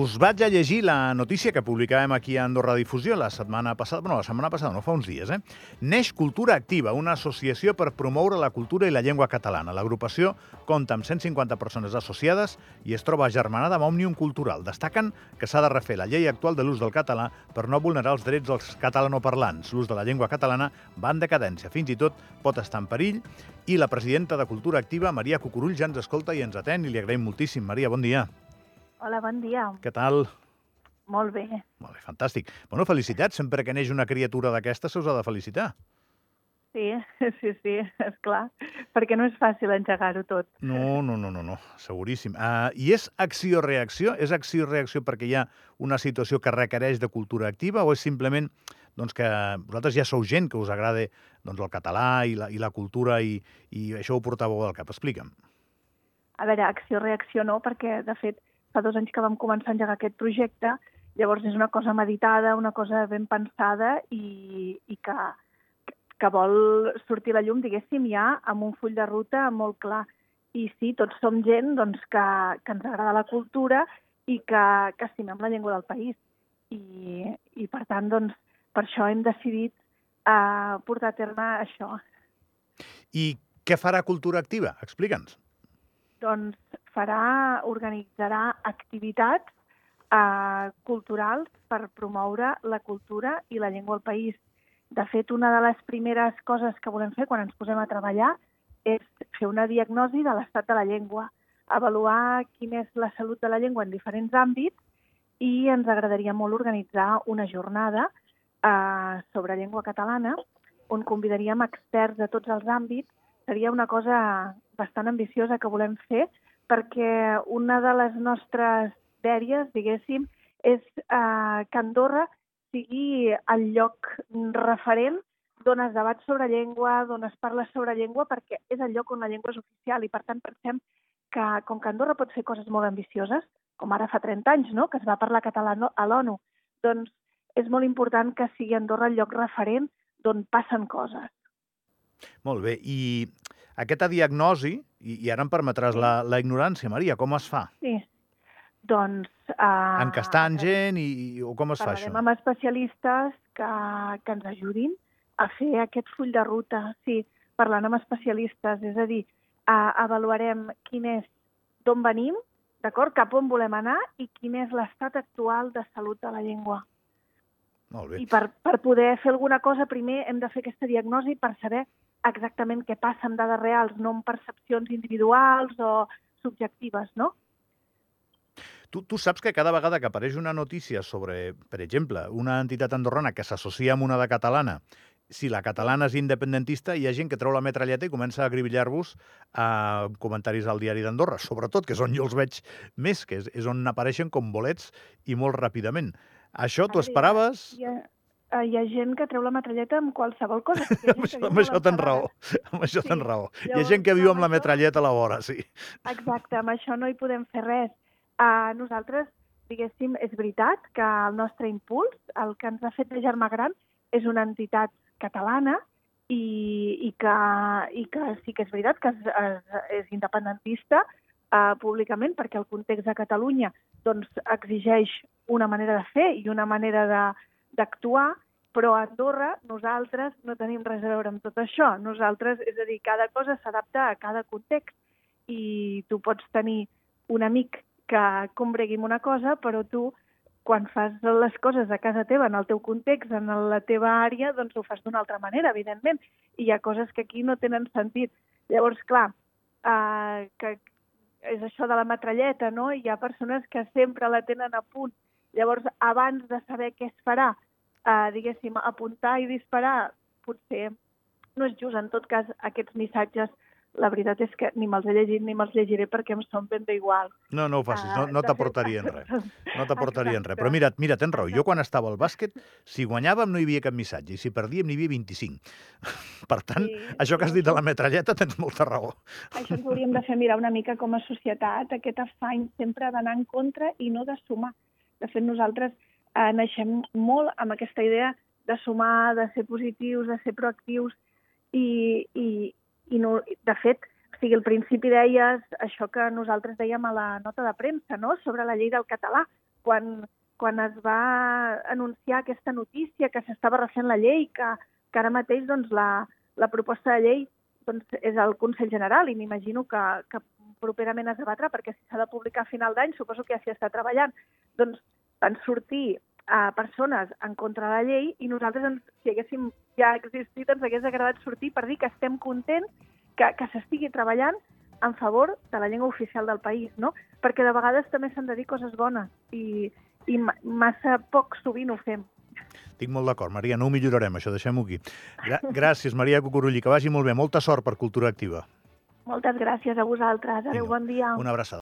us vaig a llegir la notícia que publicàvem aquí a Andorra Difusió la setmana passada, bueno, la setmana passada, no fa uns dies, eh? Neix Cultura Activa, una associació per promoure la cultura i la llengua catalana. L'agrupació compta amb 150 persones associades i es troba germanada amb Òmnium Cultural. Destaquen que s'ha de refer la llei actual de l'ús del català per no vulnerar els drets dels catalanoparlants. L'ús de la llengua catalana va en decadència, fins i tot pot estar en perill, i la presidenta de Cultura Activa, Maria Cucurull, ja ens escolta i ens atén, i li agraïm moltíssim. Maria, bon dia. Hola, bon dia. Què tal? Molt bé. Molt bé, fantàstic. Bueno, felicitats. Sempre que neix una criatura d'aquesta se us ha de felicitar. Sí, sí, sí, és clar, perquè no és fàcil engegar-ho tot. No, no, no, no, no seguríssim. Uh, I és acció-reacció? És acció-reacció perquè hi ha una situació que requereix de cultura activa o és simplement doncs, que vosaltres ja sou gent que us agrada doncs, el català i la, i la cultura i, i això ho portàveu al cap? Explica'm. A veure, acció-reacció no, perquè, de fet, fa dos anys que vam començar a engegar aquest projecte, llavors és una cosa meditada, una cosa ben pensada i, i que, que vol sortir a la llum, diguéssim, ja amb un full de ruta molt clar. I sí, tots som gent doncs, que, que ens agrada la cultura i que, que estimem la llengua del país. I, i per tant, doncs, per això hem decidit uh, portar a terme això. I què farà Cultura Activa? Explica'ns. Doncs farà, organitzarà activitats eh, culturals per promoure la cultura i la llengua al país. De fet, una de les primeres coses que volem fer quan ens posem a treballar és fer una diagnosi de l'estat de la llengua, avaluar quina és la salut de la llengua en diferents àmbits i ens agradaria molt organitzar una jornada eh, sobre llengua catalana on convidaríem experts de tots els àmbits. Seria una cosa bastant ambiciosa que volem fer perquè una de les nostres dèries, diguéssim, és eh, que Andorra sigui el lloc referent d'on es debat sobre llengua, d'on es parla sobre llengua, perquè és el lloc on la llengua és oficial i, per tant, pensem que, com que Andorra pot fer coses molt ambicioses, com ara fa 30 anys, no?, que es va parlar català a l'ONU, doncs és molt important que sigui Andorra el lloc referent d'on passen coses. Molt bé, i aquesta diagnosi, i, i ara em permetràs la, la ignorància, Maria, com es fa? Sí, doncs... Uh, Encastant gent i, i o com es fa això? Parlarem amb especialistes que, que ens ajudin a fer aquest full de ruta. Sí, parlant amb especialistes, és a dir, uh, avaluarem quin és, d'on venim, d'acord, cap on volem anar i quin és l'estat actual de salut de la llengua. Molt bé. I per, per poder fer alguna cosa, primer hem de fer aquesta diagnosi per saber exactament què passa amb dades reals, no amb percepcions individuals o subjectives, no? Tu, tu saps que cada vegada que apareix una notícia sobre, per exemple, una entitat andorrana que s'associa amb una de catalana, si la catalana és independentista, hi ha gent que treu la metralleta i comença a acribillar-vos a comentaris al diari d'Andorra, sobretot, que és on jo els veig més, que és, és on apareixen com bolets i molt ràpidament. Això t'ho esperaves? Hi ha, hi ha gent que treu la metralleta amb qualsevol cosa. amb això, amb això tens raó. Amb això sí. tens raó. Llavors, hi ha gent que viu amb la metralleta a la vora, sí. Exacte, amb això no hi podem fer res. Uh, nosaltres, diguéssim, és veritat que el nostre impuls, el que ens ha fet de germà gran, és una entitat catalana i, i, que, i que sí que és veritat que és, és, és independentista uh, públicament perquè el context de Catalunya doncs, exigeix una manera de fer i una manera d'actuar, però a Andorra nosaltres no tenim res a veure amb tot això. Nosaltres, és a dir, cada cosa s'adapta a cada context i tu pots tenir un amic que combregui una cosa, però tu quan fas les coses a casa teva, en el teu context, en la teva àrea, doncs ho fas d'una altra manera, evidentment. I hi ha coses que aquí no tenen sentit. Llavors, clar, eh, que és això de la metralleta, no? Hi ha persones que sempre la tenen a punt. Llavors, abans de saber què es farà, eh, diguéssim, apuntar i disparar, potser no és just. En tot cas, aquests missatges la veritat és que ni me'ls he llegit ni me'ls llegiré perquè em són ben d'igual. No, no ho facis, no, no t'aportarien res. No t'aportarien res. Però mira, mira, tens raó. Jo quan estava al bàsquet, si guanyàvem no hi havia cap missatge, i si perdíem n'hi havia 25. Per tant, sí, això que has dit de la metralleta tens molta raó. Això ens hauríem de fer mirar una mica com a societat, aquest afany sempre d'anar en contra i no de sumar. De fet, nosaltres eh, naixem molt amb aquesta idea de sumar, de ser positius, de ser proactius, i, i, i no, de fet, o sigui, al principi deies això que nosaltres dèiem a la nota de premsa, no?, sobre la llei del català, quan, quan es va anunciar aquesta notícia que s'estava refent la llei, que, que ara mateix doncs, la, la proposta de llei doncs, és al Consell General i m'imagino que, que properament es debatrà, perquè si s'ha de publicar a final d'any, suposo que ja s'hi està treballant, doncs van sortir a persones en contra de la llei i nosaltres, ens, si haguéssim ja existit, ens hagués agradat sortir per dir que estem contents que, que s'estigui treballant en favor de la llengua oficial del país, no? Perquè de vegades també s'han de dir coses bones i, i massa poc sovint ho fem. Estic molt d'acord, Maria, no ho millorarem, això, deixem-ho aquí. Gràcies, Maria Cucurulli, que vagi molt bé. Molta sort per Cultura Activa. Moltes gràcies a vosaltres. Adéu, bon dia. Una abraçada.